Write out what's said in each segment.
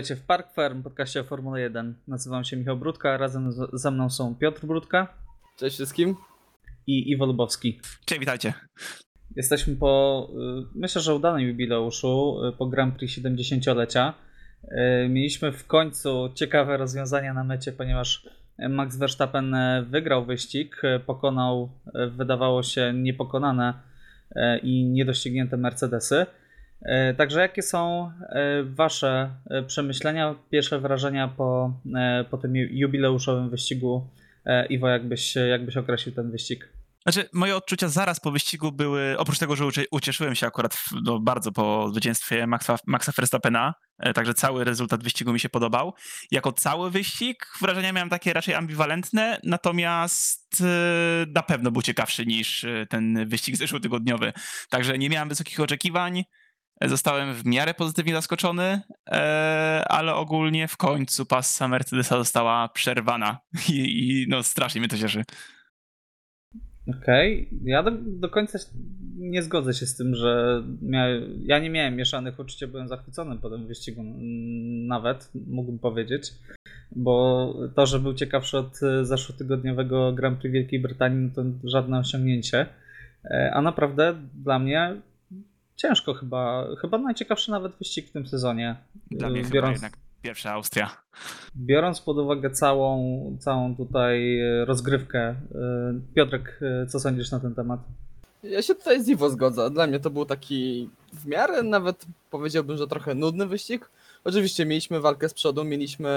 Witajcie w Park Farm, podcaście o Formule 1. Nazywam się Michał Brudka, razem z, ze mną są Piotr Brudka Cześć wszystkim. i Iwo Lubowski. Cześć, witajcie. Jesteśmy po, y, myślę, że udanym jubileuszu, y, po Grand Prix 70-lecia. Y, Mieliśmy w końcu ciekawe rozwiązania na mecie, ponieważ Max Verstappen wygrał wyścig, pokonał, wydawało się, niepokonane i niedoścignięte Mercedesy. Y, Także jakie są y, Wasze y, przemyślenia, pierwsze wrażenia po, po tym ju- jubileuszowym wyścigu? Iwo, jakbyś, jakbyś określił ten wyścig? Znaczy, moje odczucia zaraz po wyścigu były, oprócz tego, że ucie- ucieszyłem się akurat no, bardzo po zwycięstwie Maxa, Maxa Verstappena, e, także cały rezultat wyścigu mi się podobał. Jako cały wyścig wrażenia miałem takie raczej ambiwalentne, natomiast e, na pewno był ciekawszy niż e, ten wyścig zeszłotygodniowy. Także nie miałem wysokich oczekiwań, e, zostałem w miarę pozytywnie zaskoczony, e, ale ogólnie w końcu passa Mercedesa została przerwana i, i no strasznie mnie to cieszy. Okej, ja do, do końca nie zgodzę się z tym, że ja nie miałem mieszanych uczuć, byłem zachwycony po tym wyścigu nawet, mógłbym powiedzieć, bo to, że był ciekawszy od e, zeszłotygodniowego Grand Prix Wielkiej Brytanii, no to żadne osiągnięcie, E, a naprawdę dla mnie ciężko chyba, chyba najciekawszy nawet wyścig w tym sezonie, Dla mnie chyba jednak pierwsza Austria. Biorąc pod uwagę całą, całą tutaj e, rozgrywkę, e, Piotrek, e, co sądzisz na ten temat? Ja się tutaj z Iwo zgodzę. Dla mnie to był taki w miarę nawet powiedziałbym, że trochę nudny wyścig. Oczywiście mieliśmy walkę z przodu, mieliśmy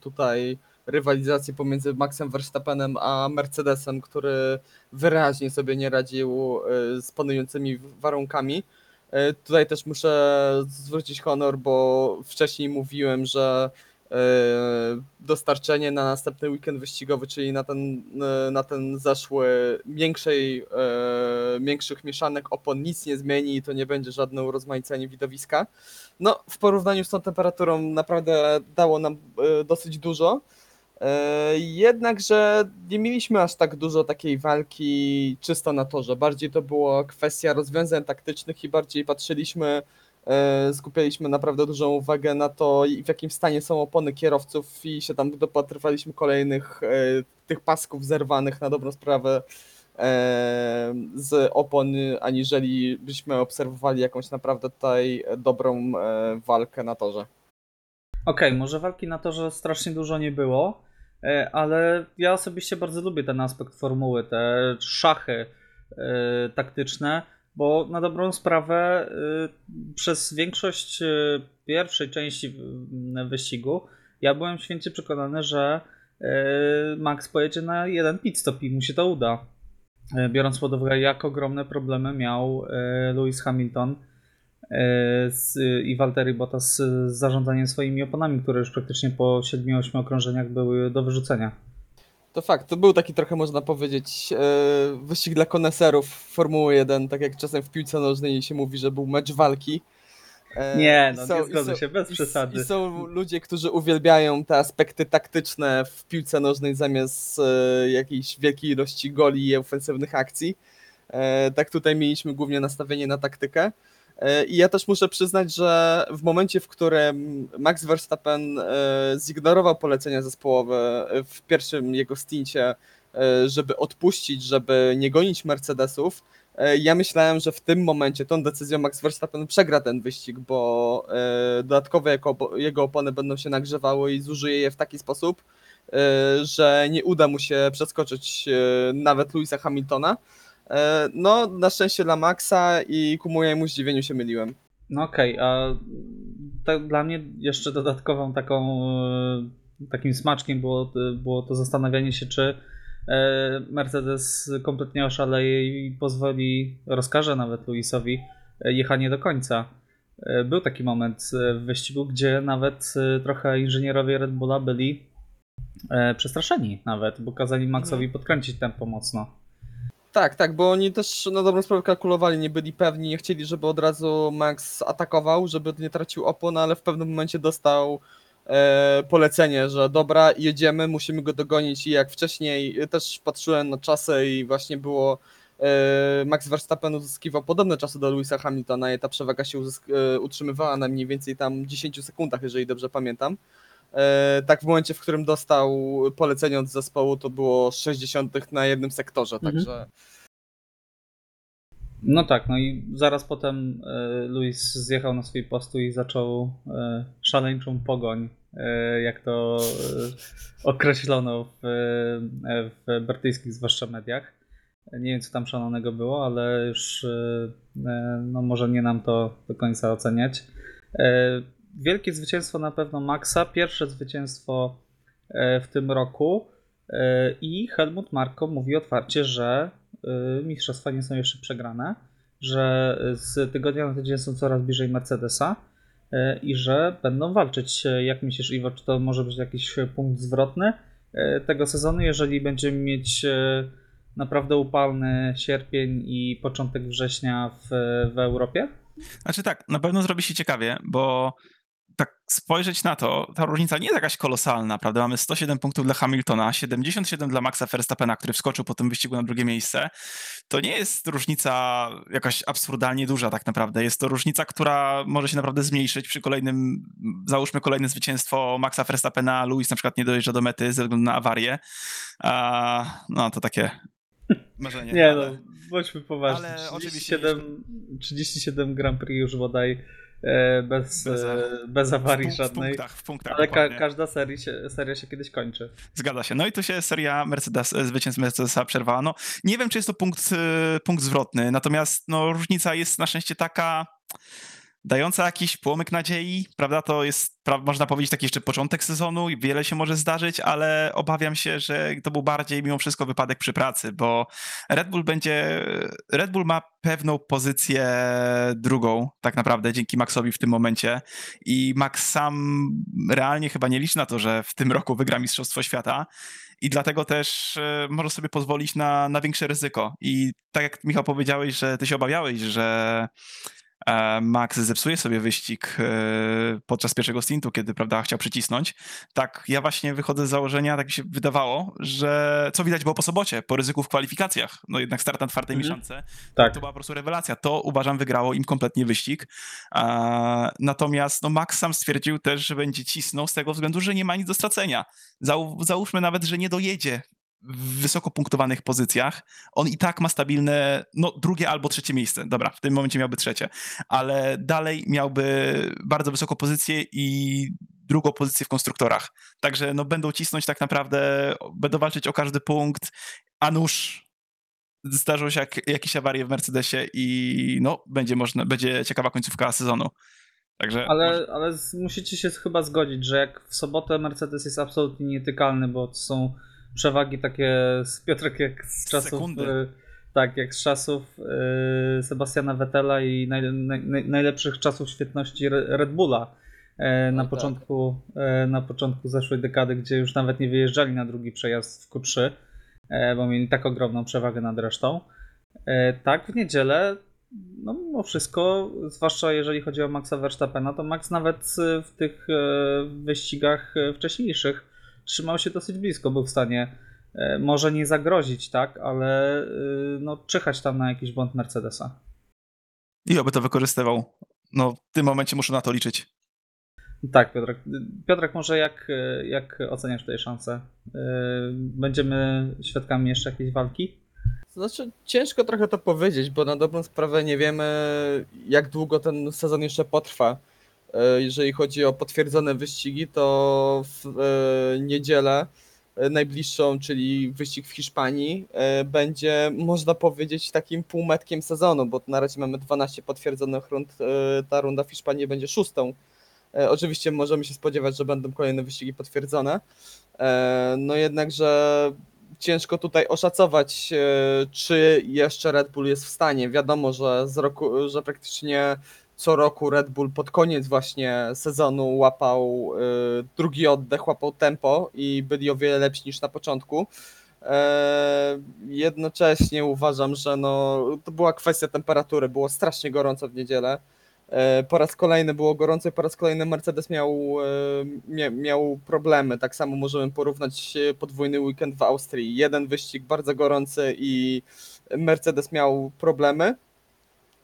tutaj rywalizację pomiędzy Maxem Verstappenem a Mercedesem, który wyraźnie sobie nie radził e, z panującymi warunkami. E, tutaj też muszę zwrócić honor, bo wcześniej mówiłem, że e, dostarczenie na następny weekend wyścigowy, czyli na ten, na ten zeszły większej, większych mieszanek opon nic nie zmieni i to nie będzie żadne urozmaicenie widowiska. No, w porównaniu z tą temperaturą naprawdę dało nam dosyć dużo. E, Jednakże nie mieliśmy aż tak dużo takiej walki czysto na torze. Bardziej to była kwestia rozwiązań taktycznych i bardziej patrzyliśmy e, skupialiśmy naprawdę dużą uwagę na to, w jakim stanie są opony kierowców i się tam dopatrywaliśmy kolejnych e, tych pasków zerwanych na dobrą sprawę z opon, aniżeli byśmy obserwowali jakąś naprawdę tutaj dobrą walkę na torze. Okej, może walki na to, że strasznie dużo nie było, ale ja osobiście bardzo lubię ten aspekt formuły, te szachy e, taktyczne, bo na dobrą sprawę e, przez większość e, pierwszej części wyścigu ja byłem święcie przekonany, że e, Max pojedzie na jeden pit stop i mu się to uda. E, Biorąc pod uwagę, jak ogromne problemy miał e, Lewis Hamilton e, z, i Valtteri Bottas z zarządzaniem swoimi oponami, które już praktycznie po 7-8 okrążeniach były do wyrzucenia. To fakt, to był taki trochę można powiedzieć e, wyścig dla koneserów Formuły 1, tak jak czasem w piłce nożnej się mówi, że był mecz walki. E, Nie, no są- nie zgodzę są- się, bez przesady. I są ludzie, którzy uwielbiają te aspekty taktyczne w piłce nożnej zamiast e, jakiejś wielkiej ilości goli i ofensywnych akcji. E, tak tutaj mieliśmy głównie nastawienie na taktykę. E, I ja też muszę przyznać, że w momencie, w którym Max Verstappen e, zignorował polecenia zespołowe e, w pierwszym jego stincie, żeby odpuścić, żeby nie gonić Mercedesów, ja myślałem, że w tym momencie tą decyzją Max Verstappen przegra ten wyścig, bo dodatkowo jego, opo- jego opony będą się nagrzewały i zużyje je w taki sposób, że nie uda mu się przeskoczyć nawet Louisa Hamiltona. E, No, na szczęście dla Maxa i ku mojemu zdziwieniu się myliłem. No okej, a tak dla mnie jeszcze dodatkową taką e, takim smaczkiem było, było to zastanawianie się, czy e, Mercedes kompletnie oszaleje i pozwoli, rozkaże nawet Luisowi e, jechanie do końca. E, Był taki moment e, w wyścigu, gdzie nawet e, trochę inżynierowie Red Bulla byli e, przestraszeni nawet, bo kazali Maxowi podkręcić tempo mocno. Tak, tak, bo oni też na dobrą sprawę kalkulowali, nie byli pewni, nie chcieli, żeby od razu Max atakował, żeby nie tracił opon, ale w pewnym momencie dostał e, polecenie, że dobra, jedziemy, musimy go dogonić i jak wcześniej też patrzyłem na czasy i właśnie było e, Max Verstappen uzyskiwał podobne czasy do Louisa Hamiltona i ta przewaga się uzysk- e, utrzymywała na mniej więcej tam 10 sekundach, jeżeli dobrze pamiętam. E, Tak w momencie, w którym dostał polecenie od zespołu, to było 60 na jednym sektorze, Mhm. także No tak, no i zaraz potem e, Luis zjechał na swój postój i zaczął e, szaleńczą pogoń, jak to określono w, w brytyjskich zwłaszcza mediach. Nie wiem, co tam szalonego było, ale już no może nie nam to do końca oceniać. E, Wielkie zwycięstwo na pewno Maxa, pierwsze zwycięstwo e, w tym roku e, i Helmut Marko mówi otwarcie, że y, mistrzostwa nie są jeszcze przegrane, że z tygodnia na tydzień są coraz bliżej Mercedesa i że będą walczyć. Jak myślisz, Iwo, czy to może być jakiś punkt zwrotny tego sezonu, jeżeli będziemy mieć naprawdę upalny sierpień i początek września w, w Europie? Znaczy tak, na pewno zrobi się ciekawie, bo tak spojrzeć na to, ta różnica nie jest jakaś kolosalna, prawda? Mamy 107 punktów dla Hamiltona, 77 dla Maxa Verstappena, który wskoczył po tym wyścigu na drugie miejsce. To nie jest różnica jakaś absurdalnie duża tak naprawdę. Jest to różnica, która może się naprawdę zmniejszyć przy kolejnym, załóżmy kolejne zwycięstwo Maxa Verstappena, Lewis na przykład nie dojeżdża do mety ze względu na awarię. A, no to takie marzenie. Nie ale- no, bądźmy poważni. ale 37, 37 Grand Prix już bodaj bez, Bez- e, bez awarii w, punk- w żadnej. punktach, w punktach Ale ka- każda seria się, seria się kiedyś kończy. Zgadza się. No i tu się seria Mercedes, e, zwycięstw Mercedesa przerwała. No, nie wiem, czy jest to punkt, e, punkt zwrotny, natomiast no, różnica jest na szczęście taka dająca jakiś płomyk nadziei, prawda? To jest, pra- można powiedzieć, taki jeszcze początek sezonu i wiele się może zdarzyć, ale obawiam się, że to był bardziej mimo wszystko wypadek przy pracy, bo Red Bull będzie, Red Bull ma pewną pozycję drugą tak naprawdę dzięki Maxowi w tym momencie i Max sam realnie chyba nie liczy na to, że w tym roku wygra Mistrzostwo Świata i dlatego też e, może sobie pozwolić na, na większe ryzyko. I tak jak Michał powiedziałeś, że ty się obawiałeś, że Max zepsuje sobie wyścig e, podczas pierwszego stintu, kiedy prawda, chciał przycisnąć. Tak, ja właśnie wychodzę z założenia, tak mi się wydawało, że co widać było po sobocie, po ryzyku w kwalifikacjach. No jednak start na czwartej Mhm. miesiące Tak. to była po prostu rewelacja. To uważam wygrało im kompletnie wyścig. E, natomiast no, Max sam stwierdził też, że będzie cisnął z tego względu, że nie ma nic do stracenia. Zał, załóżmy nawet, że nie dojedzie w wysoko punktowanych pozycjach. On i tak ma stabilne, no drugie albo trzecie miejsce. Dobra, w tym momencie miałby trzecie, ale dalej miałby bardzo wysoką pozycję i drugą pozycję w konstruktorach. Także no będą cisnąć tak naprawdę, będą walczyć o każdy punkt, a nuż zdarzą się jak, jakieś awarie w Mercedesie i no, będzie można, będzie ciekawa końcówka sezonu. Także może- Ale, ale musicie się chyba zgodzić, że jak w sobotę Mercedes jest absolutnie nietykalny, bo to są przewagi takie z Piotrek jak z czasów. Sekundy. e, Tak, jak z czasów e, Sebastiana Vettela i naj, naj, najlepszych czasów świetności Re- Red Bulla e, na, tak. początku, e, na początku zeszłej dekady, gdzie już nawet nie wyjeżdżali na drugi przejazd w Q3, e, bo mieli tak ogromną przewagę nad resztą. Tak, w niedzielę, no mimo wszystko, zwłaszcza jeżeli chodzi o Maxa Verstappena, to Max nawet w tych wyścigach wcześniejszych trzymał się dosyć blisko, był w stanie e, może nie zagrozić, tak, ale e, no czyhać tam na jakiś błąd Mercedesa. i oby to wykorzystywał. No, w tym momencie muszę na to liczyć. Tak, Piotrek. Piotrek, może jak, e, jak oceniasz tutaj szansę? E, Będziemy świadkami jeszcze jakiejś walki? Znaczy, ciężko trochę to powiedzieć, bo na dobrą sprawę nie wiemy, jak długo ten sezon jeszcze potrwa. E, Jeżeli chodzi o potwierdzone wyścigi, to w e, niedzielę e, najbliższą, czyli wyścig w Hiszpanii, będzie, można powiedzieć, takim półmetkiem sezonu, bo na razie mamy 12 potwierdzonych rund. Ta runda w Hiszpanii będzie szóstą. Oczywiście możemy się spodziewać, że będą kolejne wyścigi potwierdzone. No jednakże ciężko tutaj oszacować, czy jeszcze Red Bull jest w stanie. Wiadomo, że, z roku, że praktycznie co roku Red Bull pod koniec właśnie sezonu łapał e, drugi oddech, łapał tempo i byli o wiele lepsi niż na początku. E, Jednocześnie uważam, że no, to była kwestia temperatury, było strasznie gorąco w niedzielę. E, Po raz kolejny było gorąco i po raz kolejny Mercedes miał, e, mia, miał problemy. Tak samo możemy porównać e, podwójny weekend w Austrii. Jeden wyścig bardzo gorący i Mercedes miał problemy.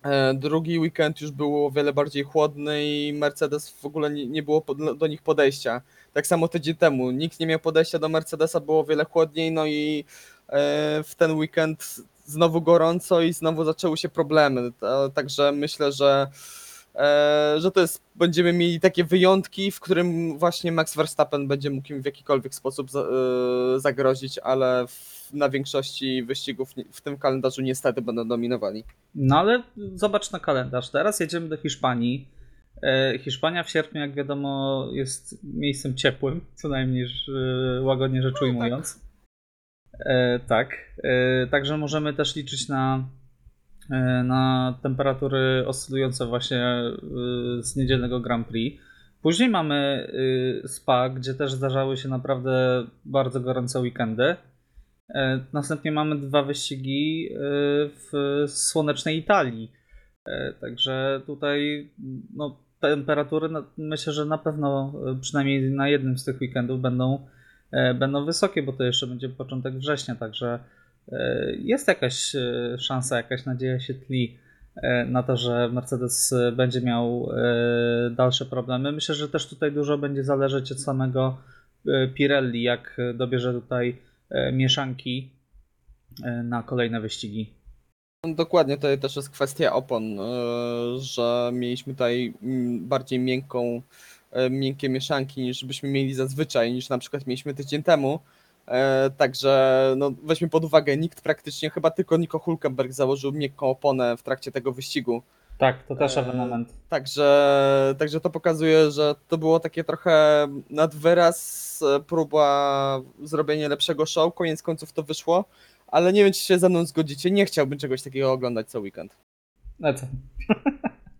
E, Drugi weekend już był o wiele bardziej chłodny i Mercedes w ogóle nie, było do nich podejścia. Tak samo tydzień temu. Nikt nie miał podejścia do Mercedesa, było o wiele chłodniej, no i e, w ten weekend znowu gorąco i znowu zaczęły się problemy. Ta- Także myślę, że, że to jest, będziemy mieli takie wyjątki, w którym właśnie Max Verstappen będzie mógł im w jakikolwiek sposób e, zagrozić, ale w, na większości wyścigów w tym kalendarzu niestety będą dominowali. No ale zobacz na kalendarz. Teraz jedziemy do Hiszpanii. E, Hiszpania w sierpniu, jak wiadomo, jest miejscem ciepłym, co najmniej e, łagodnie rzecz ujmując. E, tak. E, także możemy też liczyć na, e, na temperatury oscylujące właśnie e, z niedzielnego Grand Prix. Później mamy e, Spa, gdzie też zdarzały się naprawdę bardzo gorące weekendy. E, Następnie mamy dwa wyścigi e, w słonecznej Italii. E, Także tutaj no, temperatury myślę, że na pewno e, przynajmniej na jednym z tych weekendów będą, e, będą wysokie, bo to jeszcze będzie początek września, także e, jest jakaś e, szansa, jakaś nadzieja się tli e, na to, że Mercedes e, będzie miał e, dalsze problemy. Myślę, że też tutaj dużo będzie zależeć od samego e, Pirelli, jak e, dobierze tutaj e, mieszanki e, na kolejne wyścigi. Dokładnie, to też jest kwestia opon, e, że mieliśmy tutaj mm, bardziej miękką, e, miękkie mieszanki niż byśmy mieli zazwyczaj, niż na przykład mieliśmy tydzień temu. E, Także no, weźmy pod uwagę, nikt praktycznie, chyba tylko Nico Hulkenberg założył miękką oponę w trakcie tego wyścigu. Tak, to też E, ewenement. Także, także to pokazuje, że to było takie trochę nad wyraz e, próba zrobienia lepszego show, koniec końców to wyszło, ale nie wiem, czy się ze mną zgodzicie, nie chciałbym czegoś takiego oglądać co weekend. No co?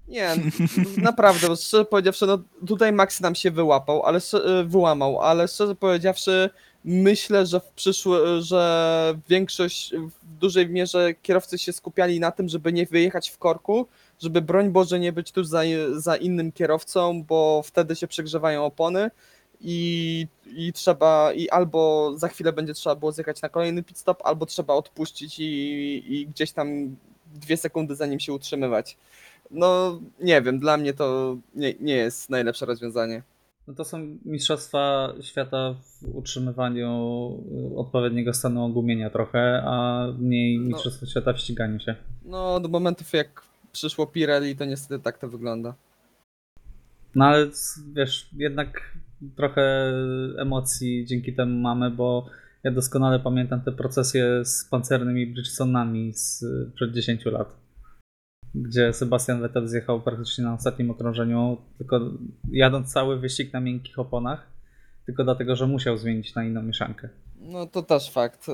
Nie, naprawdę, bo szczerze powiedziawszy, no tutaj Max nam się wyłapał, ale szczerze- wyłamał, ale szczerze powiedziawszy, myślę, że w przyszły, że większość, w dużej mierze kierowcy się skupiali na tym, żeby nie wyjechać w korku, żeby broń Boże nie być tuż za, za innym kierowcą, bo wtedy się przegrzewają opony i, i trzeba, i albo za chwilę będzie trzeba było zjechać na kolejny pit stop, albo trzeba odpuścić i, i gdzieś tam dwie sekundy za nim się utrzymywać. No, nie wiem, dla mnie to nie, nie jest najlepsze rozwiązanie. No to są mistrzostwa świata w utrzymywaniu y, odpowiedniego stanu ogumienia trochę, a mniej No. mistrzostwa świata w ściganiu się. No, do momentów jak przyszło Pirelli, to niestety tak to wygląda. No ale wiesz, jednak trochę emocji dzięki temu mamy, bo ja doskonale pamiętam te procesje z pancernymi Bridgesonami z przed 10 lat. Gdzie Sebastian Vettel zjechał praktycznie na ostatnim okrążeniu, tylko jadąc cały wyścig na miękkich oponach, tylko dlatego, że musiał zmienić na inną mieszankę. No, to też fakt.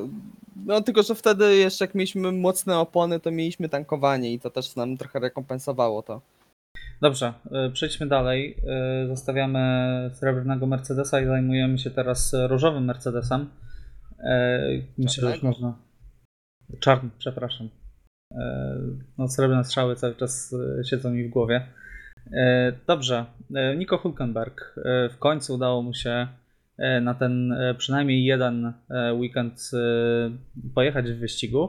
No, tylko że wtedy jeszcze jak mieliśmy mocne opony, to mieliśmy tankowanie i to też nam trochę rekompensowało to. Dobrze, y, przejdźmy dalej. Y, Zostawiamy srebrnego Mercedesa i zajmujemy się teraz różowym Mercedesem. Y, Myślę, że już można. Czarny, przepraszam. Y, No, srebrne strzały cały czas y, siedzą mi w głowie. Y, Dobrze, Nico Hulkenberg. W końcu udało mu się na ten przynajmniej jeden weekend pojechać w wyścigu.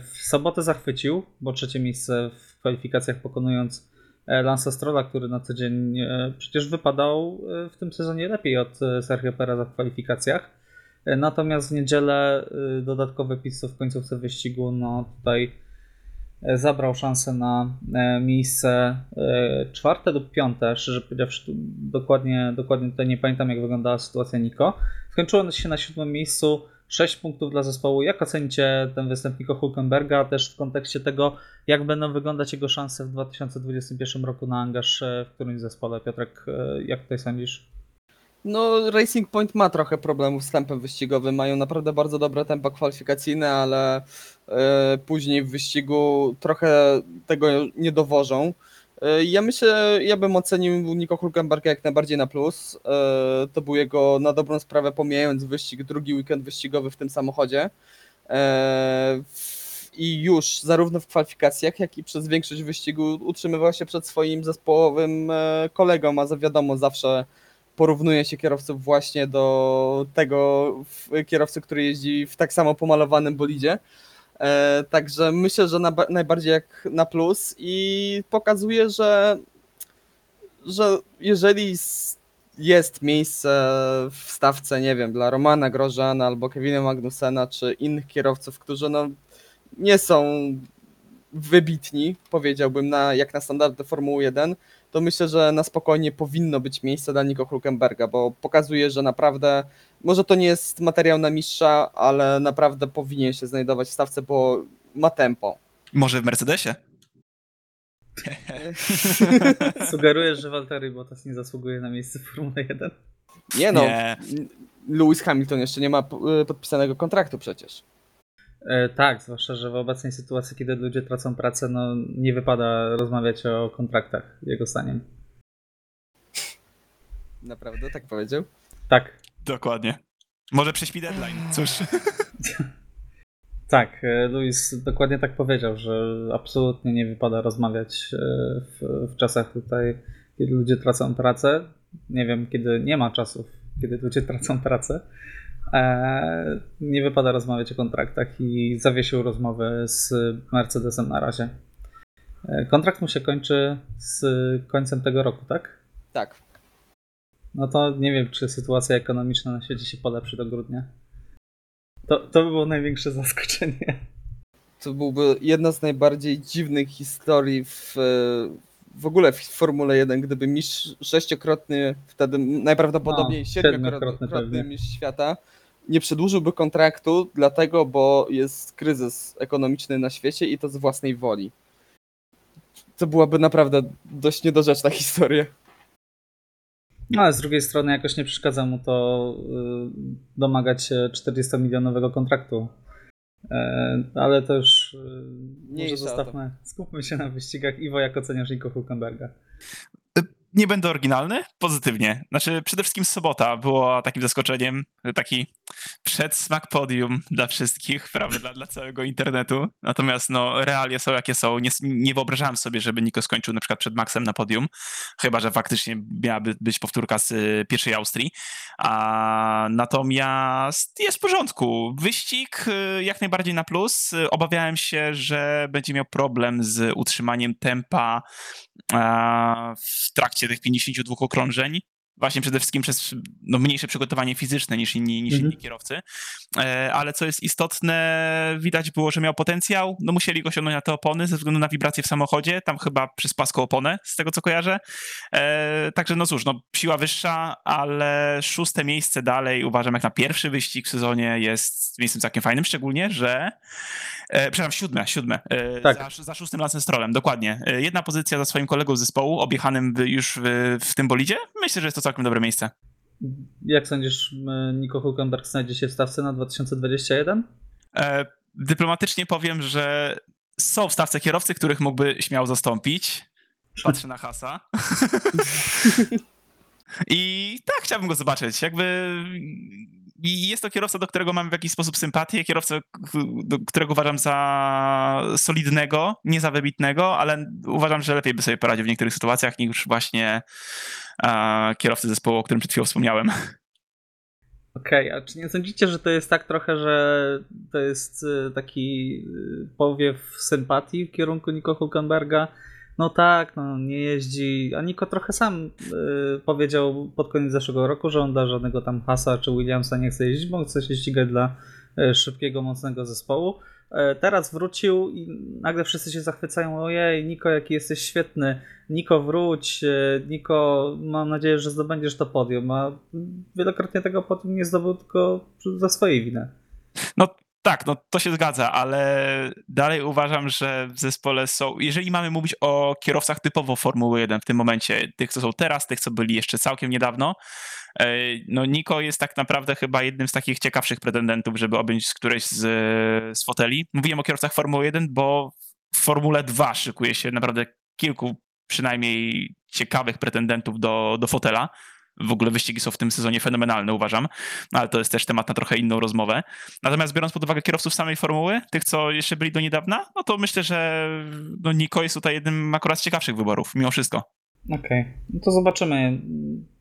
W sobotę zachwycił, bo trzecie miejsce w kwalifikacjach pokonując e, Lansa Strolla, który na co dzień e, przecież wypadał e, w tym sezonie lepiej od e, Sergio Pereza w kwalifikacjach. E, Natomiast w niedzielę e, dodatkowy pit stop w końcówce wyścigu, no tutaj e, zabrał szansę na e, miejsce e, czwarte lub piąte, szczerze powiedziawszy, dokładnie, dokładnie tutaj nie pamiętam jak wyglądała sytuacja Niko. Skończyło się na siódmym miejscu, 6 punktów dla zespołu. Jak ocenicie ten występ Nico Hulkenberga, też w kontekście tego, jak będą wyglądać jego szanse w 2021 roku na angaż e, w którymś zespole? Piotrek, e, jak tutaj sądzisz? No, Racing Point ma trochę problemów z tempem wyścigowym. Mają naprawdę bardzo dobre tempo kwalifikacyjne, ale e, później w wyścigu trochę tego nie dowożą. E, ja myślę, ja bym ocenił Nico Hulkenberga jak najbardziej na plus. E, to był jego na dobrą sprawę, pomijając wyścig, drugi weekend wyścigowy w tym samochodzie. I już zarówno w kwalifikacjach, jak i przez większość wyścigu utrzymywał się przed swoim zespołowym kolegą, a wiadomo zawsze porównuje się kierowców właśnie do tego kierowcy, który jeździ w tak samo pomalowanym bolidzie. E, także myślę, że na, najbardziej jak na plus i pokazuje, że, że jeżeli jest miejsce w stawce, nie wiem, dla Romana Grożana albo Kevina Magnusena, czy innych kierowców, którzy no, nie są wybitni, powiedziałbym, na, jak na standardy Formuły 1, to myślę, że na spokojnie powinno być miejsce dla Nico Hulkenberga, bo pokazuje, że naprawdę, może to nie jest materiał na mistrza, ale naprawdę powinien się znajdować w stawce, bo ma tempo. Może w Mercedesie? Sugerujesz, że Valtteri Bottas nie zasługuje na miejsce w Formule 1? Nie no, Nie. Lewis Hamilton jeszcze nie ma p- podpisanego kontraktu przecież. E, tak, zwłaszcza, że w obecnej sytuacji, kiedy ludzie tracą pracę, no nie wypada rozmawiać o kontraktach, jego zdaniem. Naprawdę, tak powiedział? Tak, Dokładnie. Może prześpi deadline, cóż. tak, e, Luis dokładnie tak powiedział, że absolutnie nie wypada rozmawiać e, w, w czasach tutaj, kiedy ludzie tracą pracę. Nie wiem, kiedy nie ma czasów, kiedy ludzie tracą pracę. E, nie wypada rozmawiać o kontraktach i zawiesił rozmowę z Mercedesem na razie. E, kontrakt mu się kończy z końcem tego roku, tak? Tak. No to nie wiem, czy sytuacja ekonomiczna na świecie się polepszy do grudnia. To, to by było największe zaskoczenie. To byłby jedna z najbardziej dziwnych historii w, w ogóle w Formule 1, gdyby mistrz sześciokrotny, wtedy najprawdopodobniej No, siedmiokrotny siedmiokrotny mistrz świata, nie przedłużyłby kontraktu, dlatego, bo jest kryzys ekonomiczny na świecie i to z własnej woli. To byłaby naprawdę dość niedorzeczna historia. No ale z drugiej strony jakoś nie przeszkadza mu to y, domagać się 40-milionowego kontraktu. E, ale to już y, może Mniejsza o to. zostawmy, skupmy się na wyścigach. Iwo, jak oceniasz Nico Hulkenberga? Nie będę oryginalny? Pozytywnie. Znaczy, przede wszystkim sobota była takim zaskoczeniem, taki przedsmak podium dla wszystkich, prawda, dla, dla całego internetu. Natomiast no, realia są jakie są. Nie, nie wyobrażałem sobie, żeby Niko skończył na przykład przed Maxem na podium, chyba, że faktycznie miałaby być powtórka z y, pierwszej Austrii. A, natomiast jest w porządku. Wyścig y, jak najbardziej na plus. Obawiałem się, że będzie miał problem z utrzymaniem tempa w trakcie tych 52 okrążeń. Właśnie przede wszystkim przez no, mniejsze przygotowanie fizyczne niż inni, niż Mhm. inni kierowcy. E, ale co jest istotne, widać było, że miał potencjał. No musieli go osiągnąć na te opony ze względu na wibracje w samochodzie. Tam chyba przez płaską oponę, z tego co kojarzę. E, także no cóż, no, siła wyższa, ale szóste miejsce dalej uważam jak na pierwszy wyścig w sezonie jest miejscem całkiem fajnym, szczególnie, że E, przepraszam, siódme, siódme. E, Tak. za, za szóstym Lancem Strollem, dokładnie. E, jedna pozycja za swoim kolegą z zespołu, objechanym w, już w, w tym bolidzie. Myślę, że jest to całkiem dobre miejsce. Jak sądzisz, y, Nico Hulkenberg znajdzie się w stawce na 2021? E, dyplomatycznie powiem, że są w stawce kierowcy, których mógłby śmiało zastąpić. Patrzę na Hasa. I tak, chciałbym go zobaczyć. Jakby i jest to kierowca, do którego mam w jakiś sposób sympatię, kierowca, którego uważam za solidnego, nie za wybitnego, ale uważam, że lepiej by sobie poradził w niektórych sytuacjach niż właśnie e, kierowcy zespołu, o którym przed chwilą wspomniałem. Okej, a czy nie sądzicie, że to jest tak trochę, że to jest y, taki y, powiew sympatii w kierunku Nico Hulkenberga? No tak, no nie jeździ. A Nico trochę sam y, powiedział pod koniec zeszłego roku, że on dla żadnego tam Hasa czy Williamsa nie chce jeździć, bo chce się ścigać dla y, szybkiego, mocnego zespołu. E, Teraz wrócił i nagle wszyscy się zachwycają. Ojej, Niko, jaki jesteś świetny. Niko, wróć. E, Niko, mam nadzieję, że zdobędziesz to podium. A wielokrotnie tego podium nie zdobył tylko za swojej winy. No tak, no to się zgadza, ale dalej uważam, że w zespole są, jeżeli mamy mówić o kierowcach typowo Formuły 1 w tym momencie, tych co są teraz, tych co byli jeszcze całkiem niedawno, no Niko jest tak naprawdę chyba jednym z takich ciekawszych pretendentów, żeby objąć z którejś z, z foteli. Mówiłem o kierowcach Formuły 1, bo w Formule 2 szykuje się naprawdę kilku przynajmniej ciekawych pretendentów do, do fotela. W ogóle wyścigi są w tym sezonie fenomenalne, uważam, ale to jest też temat na trochę inną rozmowę. Natomiast biorąc pod uwagę kierowców samej formuły, tych, co jeszcze byli do niedawna, no to myślę, że no, Niko jest tutaj jednym akurat z ciekawszych wyborów, mimo wszystko. Okej, no to zobaczymy.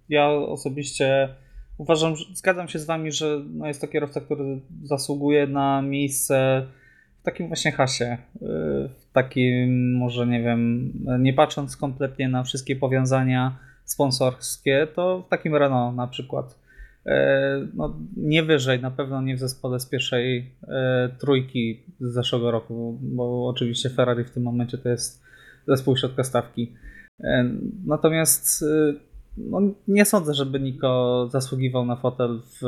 Ja osobiście uważam, że zgadzam się z wami, że no jest to kierowca, który zasługuje na miejsce w takim właśnie hasie. yy, W takim, może nie wiem, nie patrząc kompletnie na wszystkie powiązania sponsorskie, to w takim Renault na przykład. Yy, No, nie wyżej, na pewno nie w zespole z pierwszej yy, trójki z zeszłego roku, bo oczywiście Ferrari w tym momencie to jest zespół środka stawki. E, Natomiast e, no, nie sądzę, żeby Niko zasługiwał na fotel w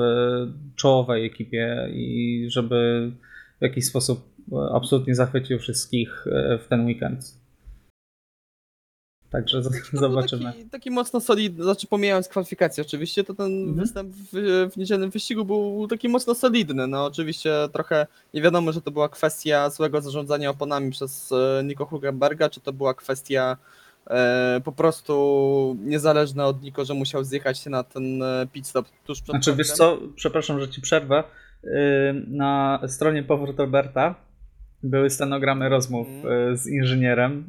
czołowej ekipie i żeby w jakiś sposób e, absolutnie zachwycił wszystkich e, w ten weekend. Także był zobaczymy. Taki, taki mocno solidny, znaczy pomijając kwalifikacje oczywiście, to ten Mhm. występ w, w niedzielnym wyścigu był taki mocno solidny. No oczywiście trochę nie wiadomo, że to była kwestia złego zarządzania oponami przez e, Nico Hulkenberga, czy to była kwestia po prostu niezależna od Nico, że musiał zjechać na ten e, pit stop tuż przed Znaczy, wiesz co, przepraszam, że ci przerwę. Yy, Na stronie Powrót Alberta były stenogramy rozmów yy, z inżynierem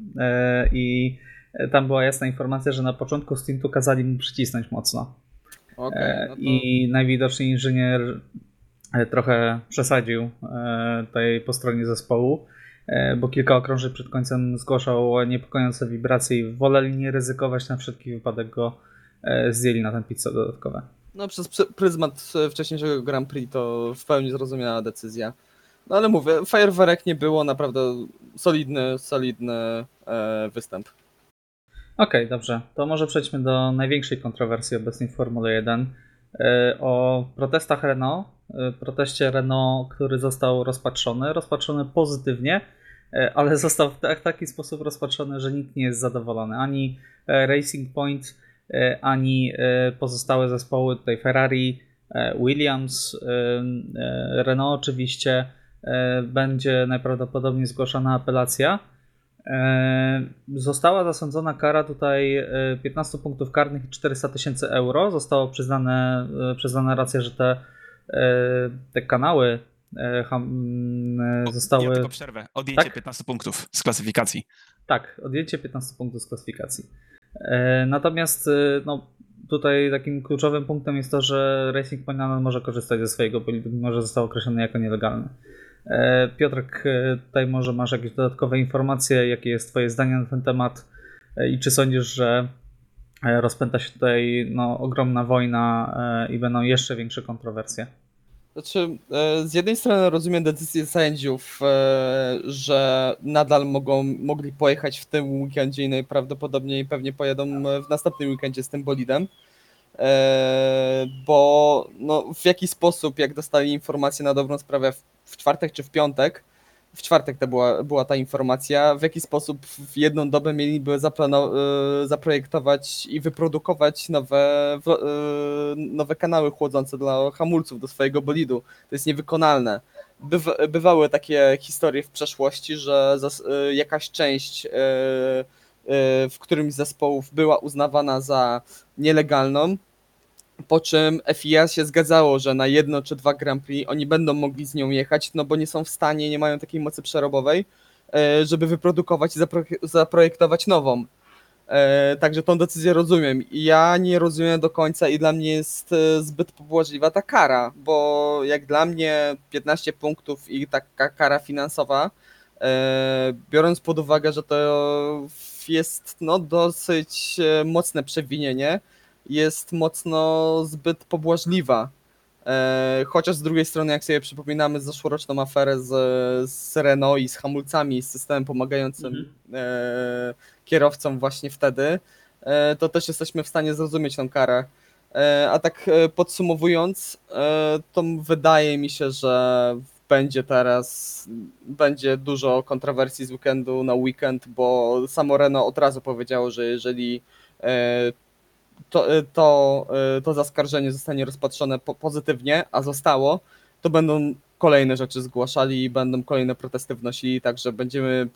i tam była jasna informacja, że na początku stintu kazali mu przycisnąć mocno. E, no to... I najwidoczniej inżynier e, trochę przesadził e, tutaj po stronie zespołu, e, bo kilka okrążeń przed końcem zgłaszał niepokojące wibracje i woleli nie ryzykować, na wszelki wypadek go e, zdjęli na ten stop dodatkowe. No przez pryzmat e, wcześniejszego Grand Prix to w pełni zrozumiała decyzja. No ale mówię, fajerwerek nie było, naprawdę solidny, solidny e, występ. Okej, dobrze. To może przejdźmy do największej kontrowersji obecnej w Formule 1. E, O protestach Renault. E, Proteście Renault, który został rozpatrzony. Rozpatrzony pozytywnie, e, ale został w ta- w taki sposób rozpatrzony, że nikt nie jest zadowolony. Ani e, Racing Point, e, ani e, pozostałe zespoły, tutaj Ferrari, e, Williams, e, e, Renault oczywiście. E, Będzie najprawdopodobniej zgłoszona apelacja. E, Została zasądzona kara tutaj e, 15 punktów karnych i 400 tysięcy euro. Zostało przyznane, e, przyznana racja, że te, e, te kanały e, e, Ja zostały. tylko przerwę. Odjęcie Tak? 15 punktów z klasyfikacji. Tak, odjęcie 15 punktów z klasyfikacji. E, Natomiast no, tutaj takim kluczowym punktem jest to, że Racing Point może korzystać ze swojego bolidu, mimo że został określony jako nielegalny. Piotrek, tutaj może masz jakieś dodatkowe informacje, jakie jest Twoje zdanie na ten temat i czy sądzisz, że rozpęta się tutaj no, ogromna wojna i będą jeszcze większe kontrowersje? Znaczy, e, z jednej strony rozumiem decyzję sędziów, e, że nadal mogą, mogli pojechać w tym weekendzie i najprawdopodobniej pewnie pojadą w następnym weekendzie z tym bolidem. E, Bo no, w jaki sposób, jak dostali informację na dobrą sprawę w czwartek czy w piątek, w czwartek to była, była ta informacja, w jaki sposób w jedną dobę mieliby e, zaprojektować i wyprodukować nowe, e, nowe kanały chłodzące dla hamulców do swojego bolidu. To jest niewykonalne. Bywa, bywały takie historie w przeszłości, że e, jakaś część w którymś z zespołów była uznawana za nielegalną, po czym FIA się zgadzało, że na jedno czy dwa Grand Prix oni będą mogli z nią jechać, no bo nie są w stanie, nie mają takiej mocy przerobowej, e, żeby wyprodukować i zapro- zaprojektować nową. E, Także tą decyzję rozumiem. Ja nie rozumiem do końca i dla mnie jest e, zbyt pobłażliwa ta kara, bo jak dla mnie 15 punktów i taka kara finansowa, biorąc pod uwagę, że to jest no, dosyć mocne przewinienie, jest mocno zbyt pobłażliwa. E, chociaż z drugiej strony, jak sobie przypominamy zeszłoroczną aferę z, z Renault i z hamulcami, z systemem pomagającym Mhm. e, kierowcom właśnie wtedy, e, to też jesteśmy w stanie zrozumieć tą karę. A tak podsumowując, to wydaje mi się, że będzie teraz będzie dużo kontrowersji z weekendu na weekend, bo samo Renault od razu powiedziało, że jeżeli to, e, to, e, to zaskarżenie zostanie rozpatrzone po, pozytywnie, a zostało, to będą kolejne rzeczy zgłaszali i będą kolejne protesty wnosili, także będziemy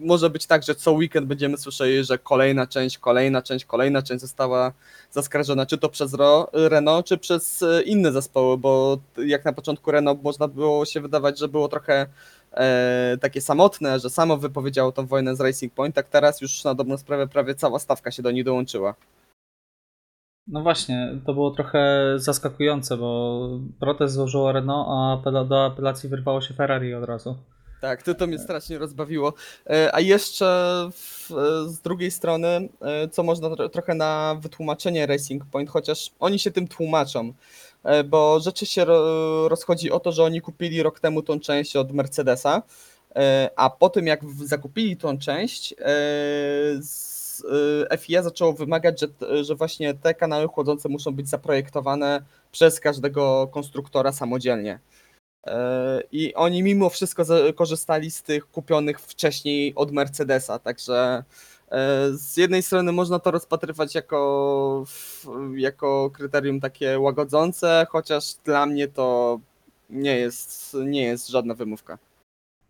może być tak, że co weekend będziemy słyszeli, że kolejna część, kolejna część, kolejna część została zaskarżona, czy to przez Renault, czy przez e, inne zespoły, bo jak na początku Renault można było się wydawać, że było trochę e, takie samotne, że samo wypowiedziało tą wojnę z Racing Point, tak teraz już na dobrą sprawę prawie cała stawka się do nich dołączyła. No właśnie, to było trochę zaskakujące, bo protest złożyło Renault, a do apelacji wyrwało się Ferrari od razu. Tak, to, to mnie strasznie rozbawiło. E, A jeszcze w, e, z drugiej strony, e, co można tro, trochę na wytłumaczenie Racing Point, chociaż oni się tym tłumaczą, bo rzeczy się ro, rozchodzi o to, że oni kupili rok temu tą część od Mercedesa, a po tym jak zakupili tą część, e, FIA zaczęło wymagać, że, że właśnie te kanały chłodzące muszą być zaprojektowane przez każdego konstruktora samodzielnie. E, I oni mimo wszystko korzystali z tych kupionych wcześniej od Mercedesa, także e, z jednej strony można to rozpatrywać jako, jako kryterium takie łagodzące, chociaż dla mnie to nie jest, nie jest żadna wymówka.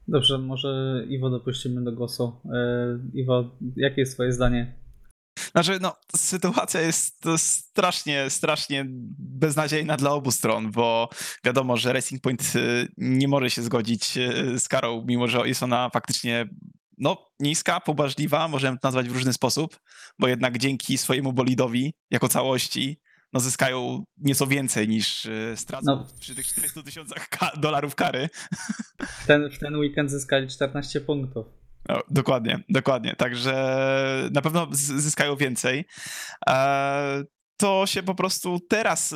Dobrze, może Iwo dopuścimy do głosu. E, Iwo, jakie jest twoje zdanie? Znaczy, no, sytuacja jest strasznie, strasznie beznadziejna dla obu stron, bo wiadomo, że Racing Point y, nie może się zgodzić y, z karą, mimo że jest ona faktycznie no, niska, pobażliwa, możemy to nazwać w różny sposób, bo jednak dzięki swojemu bolidowi jako całości no, zyskają nieco więcej niż y, stracą No. przy tych 400 tysiącach ka- dolarów kary. W ten, w ten weekend zyskali 14 punktów. No, dokładnie, dokładnie. Także na pewno zyskają więcej. E, To się po prostu teraz,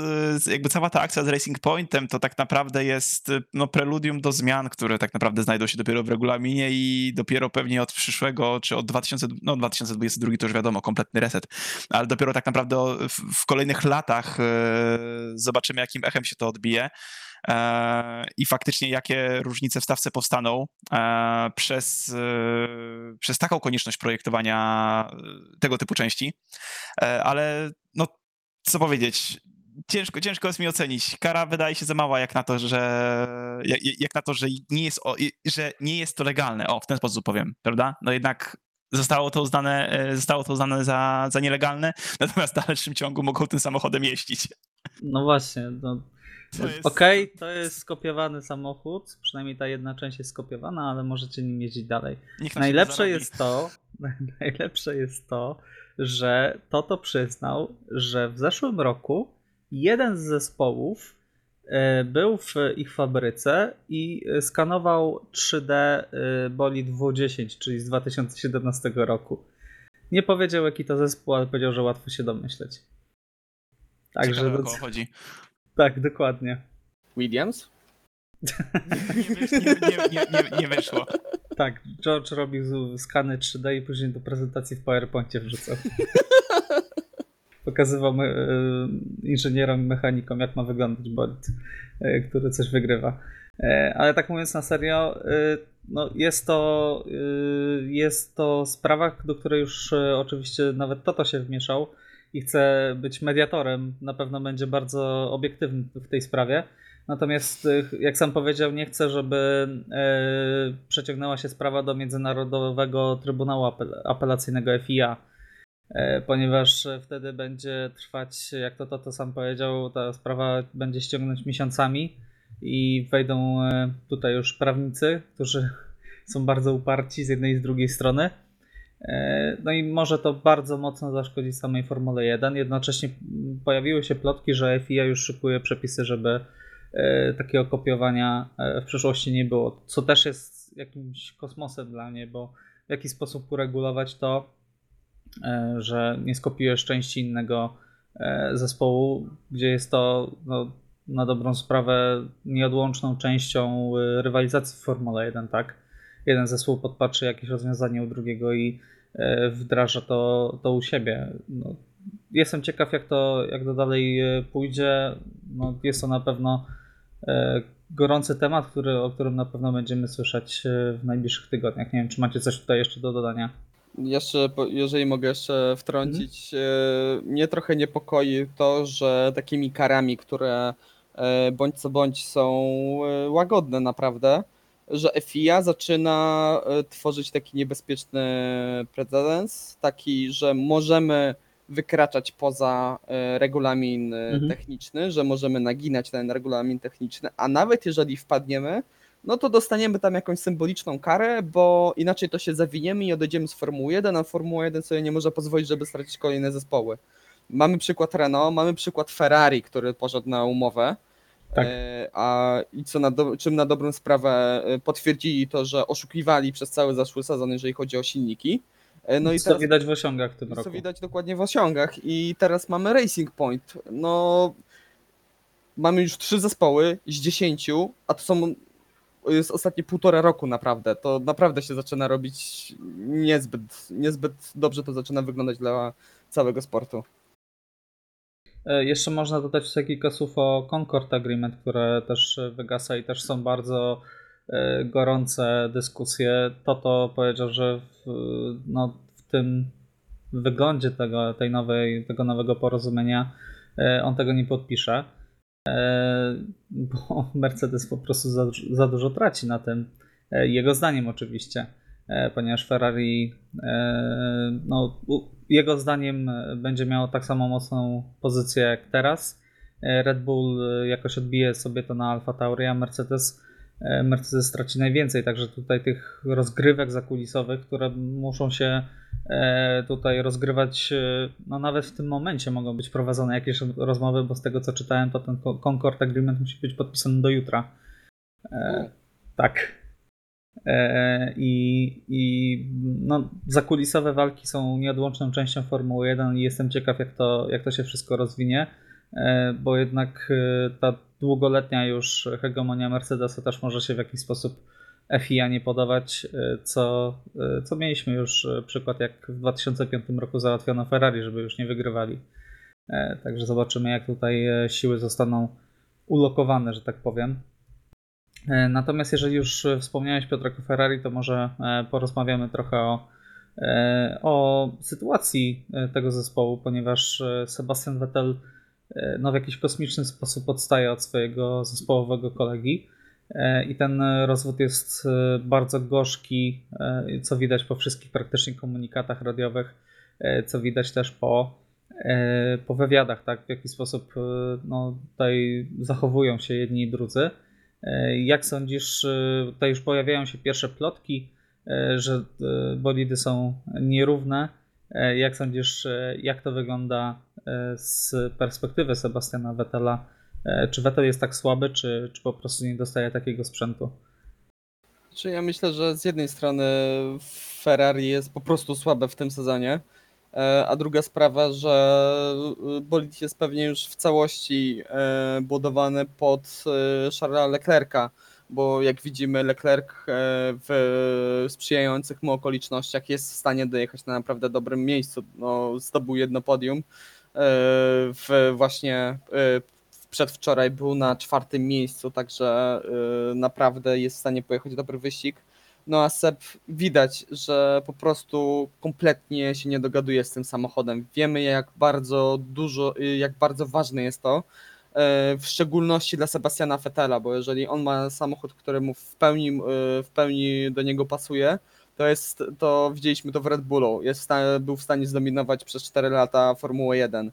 y, jakby cała ta akcja z Racing Pointem, to tak naprawdę jest y, no, preludium do zmian, które tak naprawdę znajdą się dopiero w regulaminie i dopiero pewnie od przyszłego, czy od 2000, no 2022 to już wiadomo, kompletny reset, ale dopiero tak naprawdę w, w kolejnych latach y, zobaczymy, jakim echem się to odbije i faktycznie jakie różnice w stawce powstaną e, przez, e, przez taką konieczność projektowania e, tego typu części. E, ale no, co powiedzieć, ciężko, ciężko jest mi ocenić. Kara wydaje się za mała jak na to, że jak, jak na to, że nie jest, że nie jest to legalne. O, w ten sposób powiem, prawda? No jednak zostało to uznane, e, zostało to uznane za, za nielegalne, natomiast w dalszym ciągu mogą tym samochodem jeździć. No właśnie, no, jest- okej, to jest skopiowany samochód, przynajmniej ta jedna część jest skopiowana, ale możecie nim jeździć dalej. Najlepsze jest to, najlepsze jest to, że Toto przyznał, że w zeszłym roku jeden z zespołów e, był w ich fabryce i skanował 3D e, bolid W10, czyli z 2017 roku. Nie powiedział jaki to zespół, ale powiedział, że łatwo się domyśleć. Także Ciekawe, o chodzi. Tak, dokładnie. Williams? Nie, wysz, nie, nie, nie, wyszło. Tak, George robił skany 3D i później do prezentacji w PowerPoincie wrzucał. Pokazywał me, inżynierom i mechanikom, jak ma wyglądać bolid, e, który coś wygrywa. E, Ale tak mówiąc na serio, e, no jest, to, jest to sprawa, do której już oczywiście nawet Toto się wmieszał i chce być mediatorem. Na pewno będzie bardzo obiektywny w tej sprawie. Natomiast, y, jak sam powiedział, nie chce, żeby e, przeciągnęła się sprawa do Międzynarodowego Trybunału Apel- Apelacyjnego FIA, e, ponieważ e, wtedy będzie trwać, jak to, to, to sam powiedział, ta sprawa będzie ściągnąć miesiącami i wejdą tutaj już prawnicy, którzy są bardzo uparci z jednej i z drugiej strony. E, No i może to bardzo mocno zaszkodzić samej Formule 1. Jednocześnie pojawiły się plotki, że FIA już szykuje przepisy, żeby e, takiego kopiowania e, w przyszłości nie było. Co też jest jakimś kosmosem dla mnie, bo w jaki sposób uregulować to, że nie skopiujesz części innego zespołu, gdzie jest to no, na dobrą sprawę nieodłączną częścią rywalizacji w Formule 1, tak? Jeden zespół podpatrzy jakieś rozwiązanie u drugiego i e, wdraża to, to u siebie. No, jestem ciekaw, jak to, jak to dalej e, pójdzie. No, jest to na pewno e, gorący temat, który, o którym na pewno będziemy słyszeć w najbliższych tygodniach. Nie wiem, czy macie coś tutaj jeszcze do dodania. Jeszcze, jeżeli mogę jeszcze wtrącić, e, mnie trochę niepokoi to, że takimi karami, które bądź co bądź są łagodne naprawdę, że FIA zaczyna e, tworzyć taki niebezpieczny precedens, taki, że możemy wykraczać poza e, regulamin e, Mhm. techniczny, że możemy naginać ten regulamin techniczny, a nawet jeżeli wpadniemy, no to dostaniemy tam jakąś symboliczną karę, bo inaczej to się zawiniemy i odejdziemy z Formuły 1, a Formuła 1 sobie nie może pozwolić, żeby stracić kolejne zespoły. Mamy przykład Renault, mamy przykład Ferrari, który poszedł na umowę. Tak. E, A i co na do, czym na dobrą sprawę e, potwierdzili to, że oszukiwali przez cały zeszły sezon, jeżeli chodzi o silniki. E, No i co teraz widać w osiągach w tym co roku. widać dokładnie w osiągach. I teraz mamy Racing Point. No, mamy już trzy zespoły z dziesięciu, a to są jest ostatnie półtora roku naprawdę. To naprawdę się zaczyna robić niezbyt, niezbyt dobrze to zaczyna wyglądać dla całego sportu. E, Jeszcze można dodać tutaj kilka słów o Concord Agreement, które też wygasa i też są bardzo e, gorące dyskusje. Toto powiedział, że w, no, w tym wyglądzie tego, tej nowej, tego nowego porozumienia e, on tego nie podpisze, bo Mercedes po prostu za, za dużo traci na tym. Jego zdaniem oczywiście, ponieważ Ferrari e, no, jego zdaniem e, będzie miało tak samo mocną pozycję jak teraz. E, Red Bull e, jakoś odbije sobie to na Alfa Tauri, a Mercedes, e, Mercedes straci najwięcej. Także tutaj tych rozgrywek zakulisowych, które muszą się e, tutaj rozgrywać, e, no nawet w tym momencie mogą być prowadzone jakieś rozmowy, bo z tego co czytałem, to ten Con- Concord Agreement musi być podpisany do jutra. E, tak. E, I, i no, zakulisowe walki są nieodłączną częścią Formuły 1 i jestem ciekaw, jak to, jak to się wszystko rozwinie, e, bo jednak e, ta długoletnia już hegemonia Mercedesa też może się w jakiś sposób FIA nie podobać, co, co mieliśmy już przykład, jak w 2005 roku załatwiono Ferrari, żeby już nie wygrywali. Także zobaczymy, jak tutaj siły zostaną ulokowane, że tak powiem. E, Natomiast jeżeli już wspomniałeś Piotrek o Ferrari, to może e, porozmawiamy trochę o, e, o sytuacji tego zespołu, ponieważ Sebastian Vettel no, w jakiś kosmiczny sposób odstaje od swojego zespołowego kolegi i ten rozwód jest bardzo gorzki, co widać po wszystkich praktycznie komunikatach radiowych, co widać też po, po wywiadach, tak, w jaki sposób no, tutaj zachowują się jedni i drudzy. E, Jak sądzisz, e, tutaj już pojawiają się pierwsze plotki, e, że bolidy są nierówne. Jak sądzisz, jak to wygląda z perspektywy Sebastiana Vettela? Czy Vettel jest tak słaby, czy, czy po prostu nie dostaje takiego sprzętu? Czy ja myślę, że z jednej strony Ferrari jest po prostu słabe w tym sezonie, a druga sprawa, że e, bolid jest pewnie już w całości e, budowany pod e, Charlesa Leclerca, bo jak widzimy Leclerc e, w sprzyjających mu okolicznościach jest w stanie dojechać na naprawdę dobrym miejscu. No, zdobył jedno podium. E, W właśnie e, przedwczoraj był na czwartym miejscu, także naprawdę jest w stanie pojechać dobry wyścig. No a Seb widać, że po prostu kompletnie się nie dogaduje z tym samochodem. Wiemy jak bardzo dużo, y, jak bardzo ważne jest to, y, w szczególności dla Sebastiana Vettela, bo jeżeli on ma samochód, który mu w pełni, y, w pełni do niego pasuje, to jest, to widzieliśmy to w Red Bullu, jest był w stanie zdominować przez 4 lata Formułę 1.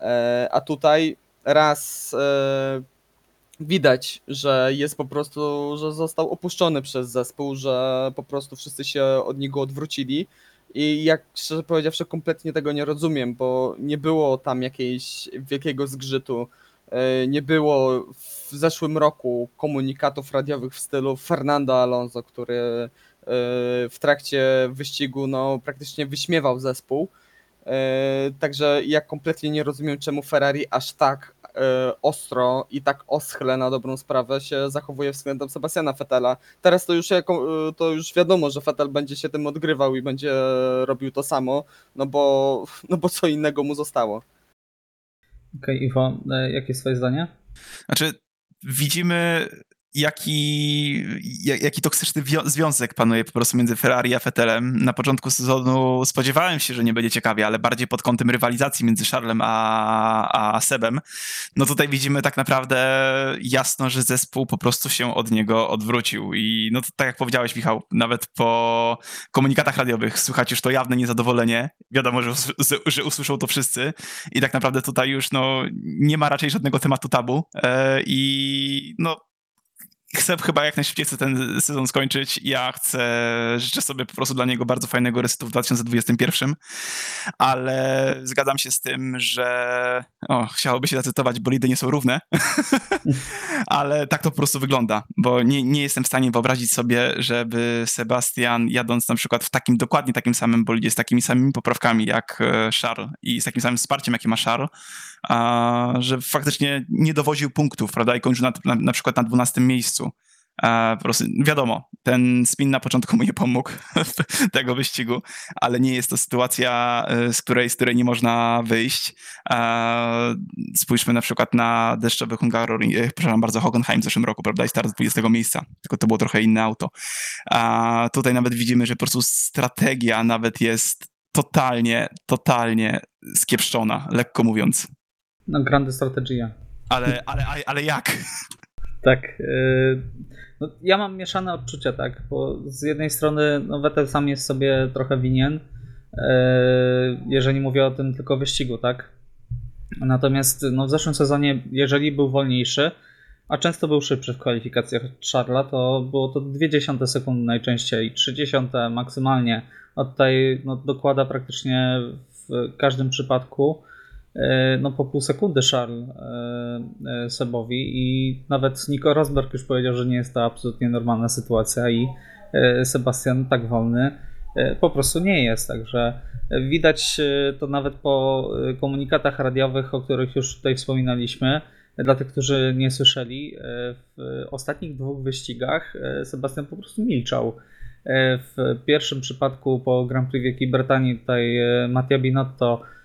E, A tutaj raz e, widać, że jest po prostu, że został opuszczony przez zespół, że po prostu wszyscy się od niego odwrócili. I jak szczerze powiedziawszy, kompletnie tego nie rozumiem, bo nie było tam jakiejś wielkiego zgrzytu. e, Nie było w zeszłym roku komunikatów radiowych w stylu Fernando Alonso, który e, w trakcie wyścigu no, praktycznie wyśmiewał zespół. E, Także ja kompletnie nie rozumiem, czemu Ferrari aż tak ostro i tak oschle na dobrą sprawę się zachowuje względem Sebastiana Vettela. Teraz to już, jako, e, to już wiadomo, że Vettel będzie się tym odgrywał i będzie robił to samo, no bo, no bo co innego mu zostało. Okej, Iwo, e, jakie jest twoje zdanie? Znaczy, widzimy jaki, jak- jaki toksyczny związek panuje po prostu między Ferrari a Vettelem. Na początku sezonu spodziewałem się, że nie będzie ciekawie, ale bardziej pod kątem rywalizacji między Charlesem a, a Sebem. No tutaj widzimy tak naprawdę jasno, że zespół po prostu się od niego odwrócił. I no to, tak jak powiedziałeś, Michał, nawet po komunikatach radiowych słychać już to jawne niezadowolenie. Wiadomo, że, że usłyszą to wszyscy. I tak naprawdę tutaj już no, nie ma raczej żadnego tematu tabu. E, I no chcę chyba jak najszybciej chcę ten sezon skończyć. Ja chcę, życzę sobie po prostu dla niego bardzo fajnego resetu w 2021, ale zgadzam się z tym, że o, chciałoby się zacytować, bolidy nie są równe, ale tak to po prostu wygląda, bo nie, nie jestem w stanie wyobrazić sobie, żeby Sebastian jadąc na przykład w takim, dokładnie takim samym bolidzie, z takimi samymi poprawkami jak e, Charles i z takim samym wsparciem, jakie ma Charles, a, że faktycznie nie dowoził punktów, prawda, i kończył na, na, na przykład na 12 miejscu. A, po prostu wiadomo, ten spin na początku mu nie pomógł tego wyścigu, ale nie jest to sytuacja, e, z której, z której nie można wyjść. Spójrzmy na przykład na deszczowy Hungaroring, e, przepraszam bardzo, Hockenheim w zeszłym roku, prawda, i start z 20 miejsca, tylko to było trochę inne auto. A tutaj nawet widzimy, że po prostu strategia nawet jest totalnie, totalnie skiepszona, lekko mówiąc. No, grande strategia. Ale, ale, ale jak? Tak. yy, No, ja mam mieszane odczucia, tak, bo z jednej strony no, Vettel sam jest sobie trochę winien, yy, jeżeli mówię o tym tylko wyścigu, tak. Natomiast no, w zeszłym sezonie, jeżeli był wolniejszy, a często był szybszy w kwalifikacjach Charla, to było to 0,2 sekundy najczęściej, 30 maksymalnie. A tutaj no, dokłada praktycznie w każdym przypadku e, no, po pół sekundy Charles e, e, Sebowi i nawet Nico Rosberg już powiedział, że nie jest to absolutnie normalna sytuacja i e, Sebastian tak wolny e, po prostu nie jest, także e, widać e, to nawet po e, komunikatach radiowych, o których już tutaj wspominaliśmy. Dla tych, którzy nie słyszeli, e, w ostatnich dwóch wyścigach e, Sebastian po prostu milczał. E, W pierwszym przypadku po Grand Prix Wielkiej Brytanii tutaj e, Mattia Binotto e,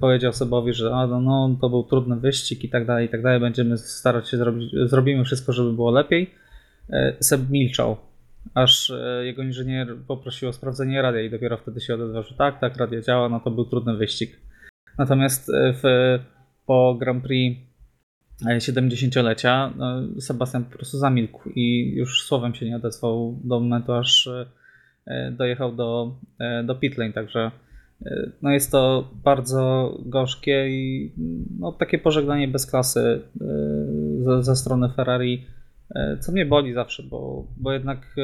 powiedział Sebowi, że a, no, no, to był trudny wyścig i tak dalej, i tak dalej, będziemy starać się zrobić, zrobimy wszystko, żeby było lepiej. E, Seb milczał, aż e, jego inżynier poprosił o sprawdzenie radia i dopiero wtedy się odezwał, że tak, tak, radio działa, no to był trudny wyścig. Natomiast e, w, po Grand Prix e, 70-lecia no, Sebastian po prostu zamilkł i już słowem się nie odezwał do momentu, aż e, dojechał do, e, do pitlane, także e, no jest to bardzo gorzkie i no, takie pożegnanie bez klasy e, ze, ze strony Ferrari, e, co mnie boli zawsze, bo, bo jednak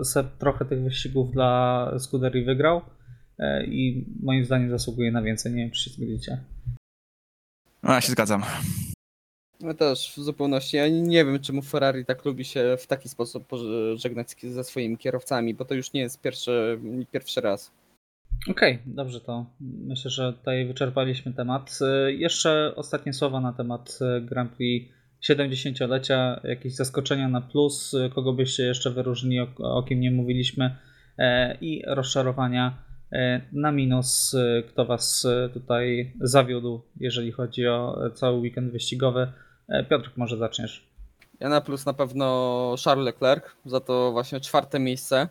e, Seb trochę tych wyścigów dla Scuderii wygrał e, i moim zdaniem zasługuje na więcej, nie wiem czy się zgodzicie. No, ja się zgadzam. Ja też w zupełności. Ja nie wiem, czemu Ferrari tak lubi się w taki sposób pożegnać z- ze swoimi kierowcami, bo to już nie jest pierwszy, pierwszy raz. Okej, dobrze to. Myślę, że tutaj wyczerpaliśmy temat. Y, Jeszcze ostatnie słowa na temat y, Grand Prix 70-lecia. Jakieś zaskoczenia na plus, y, kogo byście jeszcze wyróżnili, o, kim nie mówiliśmy, e, i rozczarowania e, na minus, kto Was tutaj zawiódł, jeżeli chodzi o e, cały weekend wyścigowy. Piotrek, może zaczniesz. Ja na plus na pewno Charles Leclerc, za to właśnie czwarte miejsce,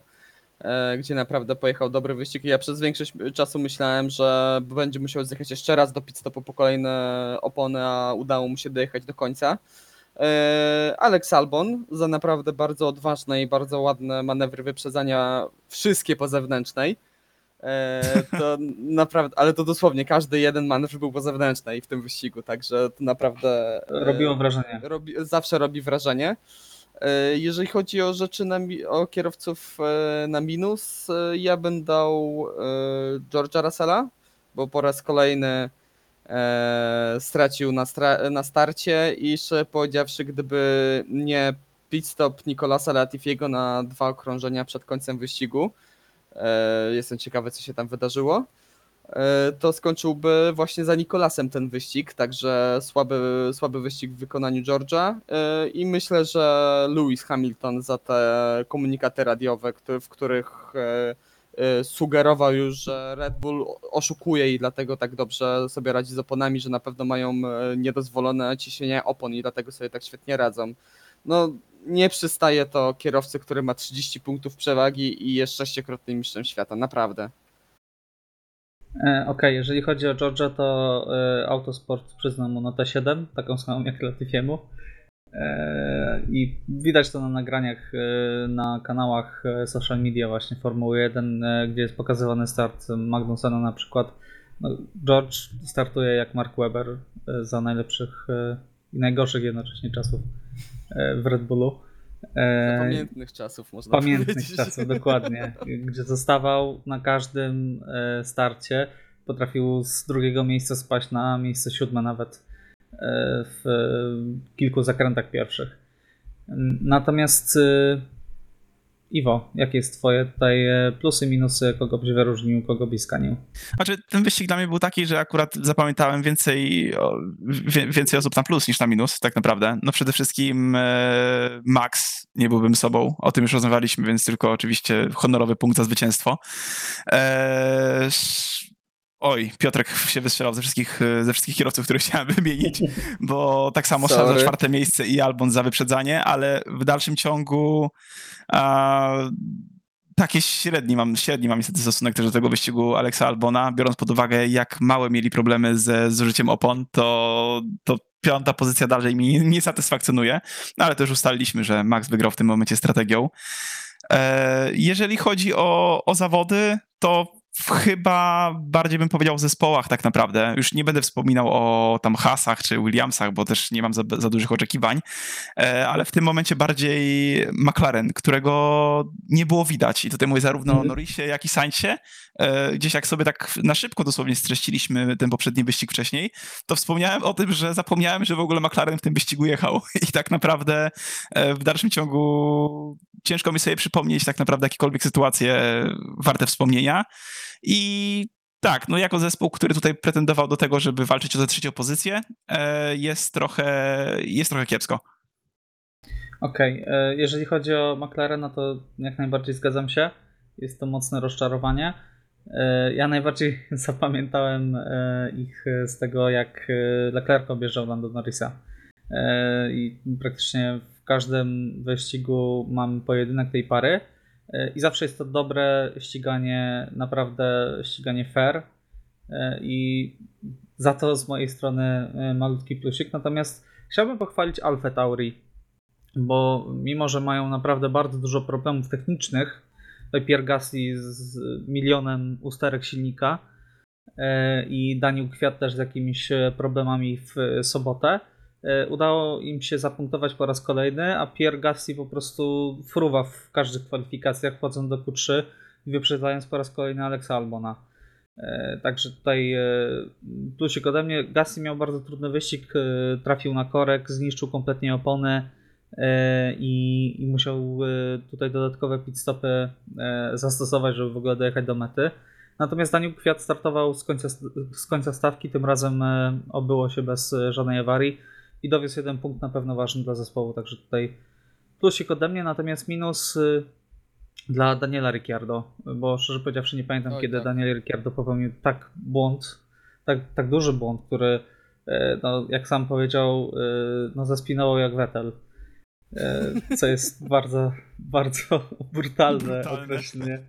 gdzie naprawdę pojechał dobry wyścig. Ja przez większość czasu myślałem, że będzie musiał zjechać jeszcze raz do pit stopu po kolejne opony, a udało mu się dojechać do końca. E, Alex Albon za naprawdę bardzo odważne i bardzo ładne manewry wyprzedzania, wszystkie po zewnętrznej. E, to naprawdę, ale to dosłownie każdy jeden manewr był po zewnętrznej w tym wyścigu, także to naprawdę e, Robiło wrażenie. robi, zawsze robi wrażenie. E, Jeżeli chodzi o rzeczy na, o kierowców e, na minus, e, ja bym dał George'a Russella, bo po raz kolejny stracił na, stra- na starcie i szczerze powiedziawszy, gdyby nie pit stop Nicolasa Latifiego na dwa okrążenia przed końcem wyścigu, jestem ciekawy co się tam wydarzyło, to skończyłby właśnie za Nikolasem ten wyścig, także słaby, słaby wyścig w wykonaniu George'a e, i myślę, że Lewis Hamilton za te komunikaty radiowe, w których e, e, sugerował już, że Red Bull oszukuje i dlatego tak dobrze sobie radzi z oponami, że na pewno mają e, niedozwolone ciśnienie opon i dlatego sobie tak świetnie radzą. no nie przystaje to kierowcy, który ma 30 punktów przewagi i jest sześciokrotnym mistrzem świata, naprawdę. E, Okej, jeżeli chodzi o Georgia, to e, Autosport przyzna mu notę 7, taką samą jak Latifiemu. E, I widać to na nagraniach na kanałach social media właśnie Formuły 1, e, gdzie jest pokazywany start Magnusena na przykład. No, George startuje jak Mark Webber za najlepszych i najgorszych jednocześnie czasów w Red Bullu. E, pamiętnych czasów można pamiętnych powiedzieć. czasów, dokładnie. Gdzie zostawał na każdym e, starcie. Potrafił z drugiego miejsca spaść na miejsce siódme nawet e, w kilku zakrętach pierwszych. Natomiast e, Iwo, jakie jest twoje tutaj e, plusy, minusy, kogo byś wyróżnił, kogo byś skanił? Znaczy, ten wyścig dla mnie był taki, że akurat zapamiętałem więcej, więcej osób na plus niż na minus, tak naprawdę. No przede wszystkim e, Max, nie byłbym sobą, o tym już rozmawialiśmy, więc tylko oczywiście honorowy punkt za zwycięstwo. E, sz- Oj, Piotrek się wystrzelał ze wszystkich, e, ze wszystkich kierowców, których chciałem wymienić, bo tak samo za czwarte miejsce i Albon za wyprzedzanie, ale w dalszym ciągu a, takie średni mam, średni mam niestety stosunek też do tego wyścigu Alexa Albona, biorąc pod uwagę, jak małe mieli problemy ze zużyciem opon, to, to piąta pozycja dalej mi nie satysfakcjonuje, no ale już ustaliliśmy, że Max wygrał w tym momencie strategią. E, Jeżeli chodzi o, o zawody, to chyba bardziej bym powiedział o zespołach tak naprawdę. Już nie będę wspominał o tam Hasach czy Williamsach, bo też nie mam za, za dużych oczekiwań, E, ale w tym momencie bardziej McLaren, którego nie było widać. I tutaj mówię zarówno o Mhm. Norrisie, jak i Sainzie. E, Gdzieś jak sobie tak na szybko dosłownie streściliśmy ten poprzedni wyścig wcześniej, to wspomniałem o tym, że zapomniałem, że w ogóle McLaren w tym wyścigu jechał. I tak naprawdę e, w dalszym ciągu ciężko mi sobie przypomnieć tak naprawdę jakiekolwiek sytuacje warte wspomnienia. I tak, no jako zespół, który tutaj pretendował do tego, żeby walczyć o tę trzecią pozycję, e, jest trochę, jest trochę kiepsko. Okej, e, jeżeli chodzi o McLarena, to jak najbardziej zgadzam się. Jest to mocne rozczarowanie. E, Ja najbardziej zapamiętałem ich z tego, jak Leclerc objeżdżał Lando Norrisa. I praktycznie w każdym wyścigu mam pojedynek tej pary. E, I zawsze jest to dobre ściganie, naprawdę ściganie fair. E, I za to z mojej strony e, malutki plusik. Natomiast chciałbym pochwalić Alfa Tauri bo mimo, że mają naprawdę bardzo dużo problemów technicznych, Pierre Gasly z milionem usterek silnika i Daniel Kwiat też z jakimiś problemami w sobotę, udało im się zapunktować po raz kolejny, a Pierre Gasly po prostu fruwa w każdych kwalifikacjach, wchodząc do Q3 i wyprzedzając po raz kolejny Alexa Albona. E, Także tutaj e, plusik ode mnie. Gasly miał bardzo trudny wyścig, e, trafił na korek, zniszczył kompletnie opony, e, i, i musiał e, tutaj dodatkowe pit stopy e, zastosować, żeby w ogóle dojechać do mety. Natomiast Daniel Kwiat startował z końca, z końca stawki, tym razem e, obyło się bez e, żadnej awarii i dowiózł jeden punkt na pewno ważny dla zespołu, także tutaj plusik ode mnie, natomiast minus e, dla Daniela Ricciardo, bo szczerze powiedziawszy nie pamiętam Oj, kiedy tak. Daniel Ricciardo popełnił tak błąd, tak, tak duży błąd, który e, no, jak sam powiedział, e, no zaspinował jak Vettel. E, Co jest bardzo, bardzo brutalne Brutalne. określenie.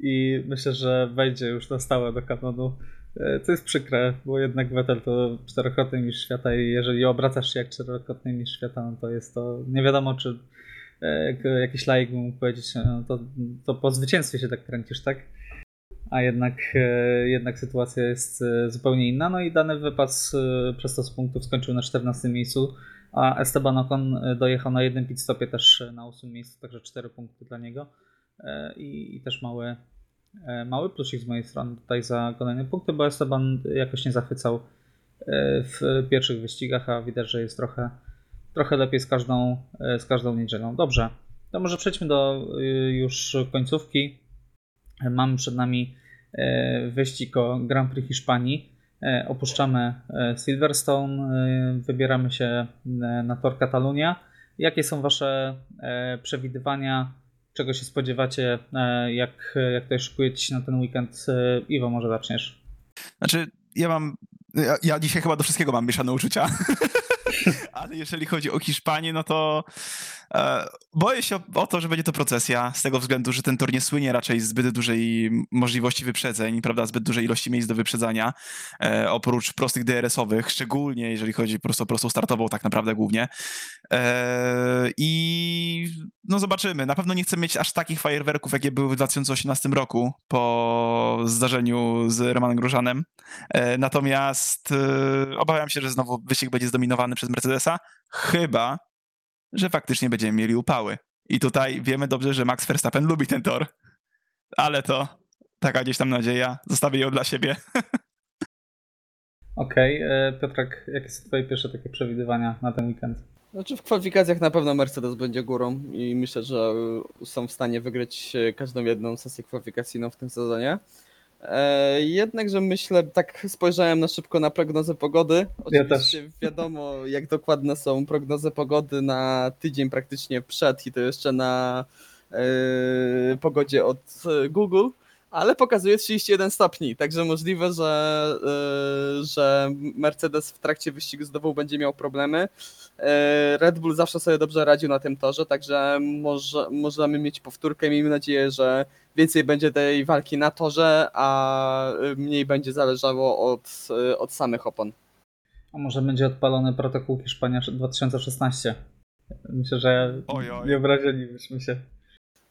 I myślę, że wejdzie już na stałe do kanonu. E, Co jest przykre, bo jednak Vettel to czterokrotny mistrz świata i jeżeli obracasz się jak czterokrotny mistrz świata, no to jest to nie wiadomo, czy e, jak jakiś laik mógł powiedzieć, no to, to po zwycięstwie się tak kręcisz, tak? A jednak, e, jednak sytuacja jest e, zupełnie inna. No i dany e, przez to z punktów skończył na 14 miejscu, a Esteban Ocon e, dojechał na jednym pit stopie też e, na 8 miejscu, także 4 punkty dla niego. E, I, i też mały, e, mały plusik z mojej strony tutaj za kolejne punkty, bo Esteban jakoś nie zachwycał e, w pierwszych wyścigach, a widać, że jest trochę, trochę lepiej z każdą, e, z każdą niedzielą. Dobrze, to może przejdźmy do e, już końcówki. E, Mamy przed nami e, wyścig o Grand Prix Hiszpanii. E, Opuszczamy e, Silverstone, e, wybieramy się e, na tor Katalunia. Jakie są Wasze e, przewidywania? Czego się spodziewacie? e, Jak, jak tutaj szykujecie się na ten weekend? E, Iwo, może zaczniesz. Znaczy, ja mam. Ja, ja dzisiaj chyba do wszystkiego mam mieszane uczucia. Ale jeżeli chodzi o Hiszpanię, no to e, boję się o, o to, że będzie to procesja, z tego względu, że ten tor nie słynie raczej zbyt dużej możliwości wyprzedzeń, prawda, zbyt dużej ilości miejsc do wyprzedzania, e, oprócz prostych DRS-owych, szczególnie jeżeli chodzi po prostu o prostą startową tak naprawdę głównie. E, I no zobaczymy, na pewno nie chcę mieć aż takich fajerwerków, jakie były w 2018 roku po zdarzeniu z Romanem Grużanem. E, Natomiast e, obawiam się, że znowu wyścig będzie zdominowany przez Mercedesa, chyba, że faktycznie będziemy mieli upały. I tutaj wiemy dobrze, że Max Verstappen lubi ten tor, ale to taka gdzieś tam nadzieja, zostawię ją dla siebie. Okej, e, Piotrek, jakie są twoje pierwsze takie przewidywania na ten weekend? Znaczy w kwalifikacjach na pewno Mercedes będzie górą i myślę, że są w stanie wygrać e, każdą jedną sesję kwalifikacyjną w tym sezonie. E, jednakże myślę, tak spojrzałem na szybko na prognozę pogody. Ja Oczywiście wiadomo, jak dokładne są prognozy pogody na tydzień praktycznie przed i to jeszcze na e, pogodzie od e, Google, ale pokazuje 31 stopni, także możliwe, że, e, że Mercedes w trakcie wyścigu znowu będzie miał problemy. E, Red Bull zawsze sobie dobrze radził na tym torze, także może, możemy mieć powtórkę. Miejmy nadzieję, że więcej będzie tej walki na torze, a mniej będzie zależało od, od samych opon. A może będzie odpalony protokół Hiszpania 2016? Myślę, że Oj, oj. nie obrazilibyśmy się.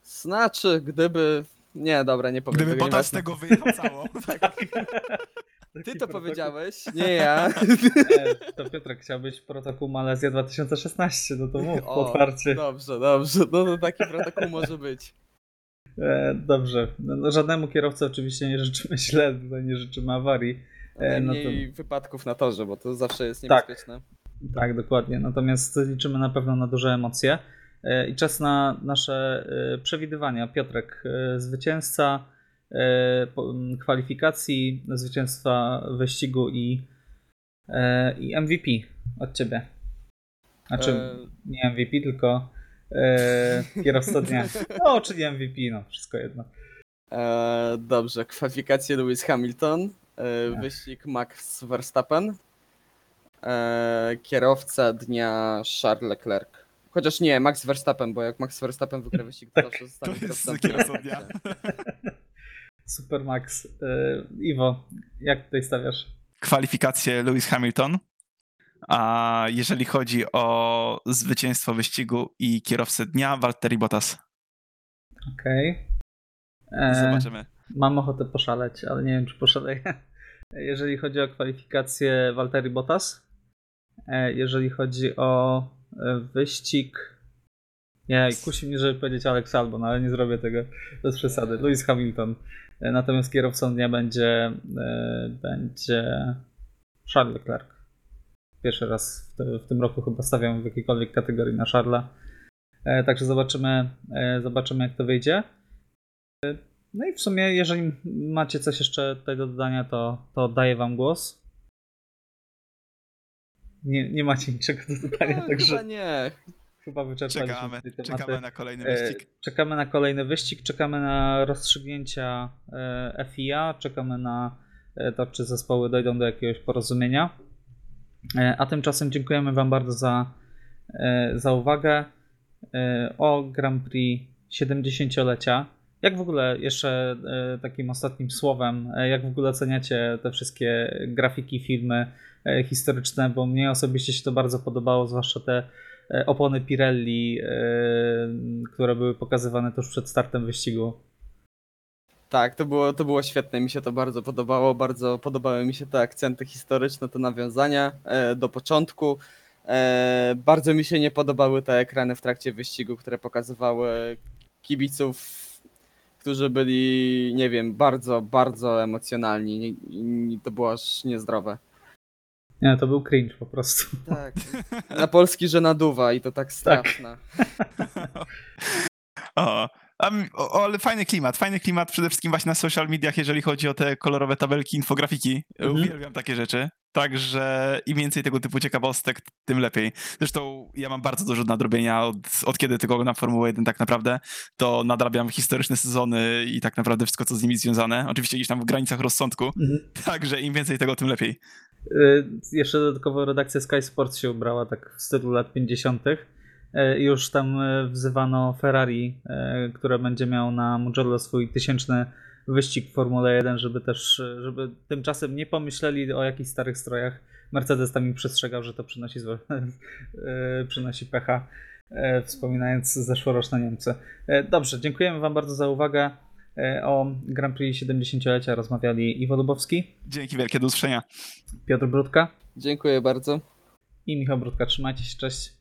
Znaczy, gdyby. Nie, dobra, nie powiem. Gdyby tego, Bottas tego wyjechał cało. Ty to powiedziałeś, nie ja. E, to Piotrek, chciałbyś protokół Malezja 2016, no to mów O, otwarcie. Dobrze, dobrze. No to taki protokół może być. E, dobrze. No, no, żadnemu kierowcy oczywiście nie życzymy źle, tutaj nie życzymy awarii. E, no to- wypadków na torze, bo to zawsze jest Tak. niebezpieczne. Tak, dokładnie. Natomiast liczymy na pewno na duże emocje. E, I czas na nasze e, przewidywania. Piotrek, e, zwycięzca kwalifikacji, zwycięstwa wyścigu i, e, i MVP od ciebie. Znaczy, E, nie MVP, tylko e, kierowca dnia. No, czyli MVP, no, wszystko jedno. E, dobrze, kwalifikacje Lewis Hamilton, e, Tak. wyścig Max Verstappen, e, kierowca dnia Charles Leclerc. Chociaż nie, Max Verstappen, bo jak Max Verstappen wygra wyścig, to zawsze To zostanie jest kierowcą kierowca dnia. Super Max. E, Iwo, jak tutaj stawiasz? kwalifikacje Lewis Hamilton. A jeżeli chodzi o zwycięstwo wyścigu i kierowcę dnia, Valtteri Bottas. Okej. E, Zobaczymy. Mam ochotę poszaleć, ale nie wiem, czy poszaleję. Jeżeli chodzi o kwalifikację Walteri Bottas, e, jeżeli chodzi o wyścig. Nie, kusi mnie, żeby powiedzieć Alex Albon, ale nie zrobię tego bez przesady. Lewis Hamilton. E, Natomiast kierowcą dnia będzie, e, będzie Charles Leclerc. Pierwszy raz w, w tym roku chyba stawiam w jakiejkolwiek kategorii na Charlesa. E, Także zobaczymy, zobaczymy jak to wyjdzie. No i w sumie, jeżeli macie coś jeszcze tutaj do dodania, to, to oddaję wam głos. Nie, nie macie niczego do dodania, No, także nie. Chyba wyczerpaliśmy Czekamy, tematy. czekamy na kolejny E, wyścig. Czekamy na kolejny wyścig, czekamy na rozstrzygnięcia e, FIA, czekamy na e, to, czy zespoły dojdą do jakiegoś porozumienia. A tymczasem dziękujemy Wam bardzo za, za uwagę. O Grand Prix 70-lecia. Jak w ogóle, jeszcze takim ostatnim słowem, jak w ogóle oceniacie te wszystkie grafiki, filmy historyczne, bo mnie osobiście się to bardzo podobało, zwłaszcza te opony Pirelli, e, które były pokazywane tuż przed startem wyścigu. Tak, to było, to było świetne, mi się to bardzo podobało, bardzo podobały mi się te akcenty historyczne, te nawiązania e, do początku. E, bardzo mi się nie podobały te ekrany w trakcie wyścigu, które pokazywały kibiców, którzy byli, nie wiem, bardzo, bardzo emocjonalni to było aż niezdrowe. Nie, to był cringe po prostu. Tak. Na polski, że naduwa i to tak straszne. O, a m- o, ale fajny klimat, fajny klimat przede wszystkim właśnie na social mediach, jeżeli chodzi o te kolorowe tabelki, infografiki. Mhm. Uwielbiam takie rzeczy. Także im więcej tego typu ciekawostek, tym lepiej. Zresztą ja mam bardzo dużo nadrobienia od, od kiedy tylko na Formułę 1 tak naprawdę. To nadrabiam historyczne sezony i tak naprawdę wszystko, co z nimi związane. Oczywiście gdzieś tam w granicach rozsądku. Także im więcej tego, tym lepiej. Y, Jeszcze dodatkowo redakcja Sky Sports się ubrała tak w stylu lat 50. Y, Już tam y, wzywano Ferrari, które będzie miał na Mugello swój tysięczny wyścig w Formule 1, żeby też, żeby tymczasem nie pomyśleli o jakichś starych strojach. Mercedes tam im przestrzegał, że to przynosi, złe, y, przynosi pecha, wspominając zeszłoroczne Niemcy. Dobrze, dziękujemy Wam bardzo za uwagę. Y, O Grand Prix 70-lecia rozmawiali Iwo Lubowski, Dzięki wielkie, do usłyszenia. Piotr Brudka Dziękuję bardzo. i Michał Brudka. Trzymajcie się, cześć.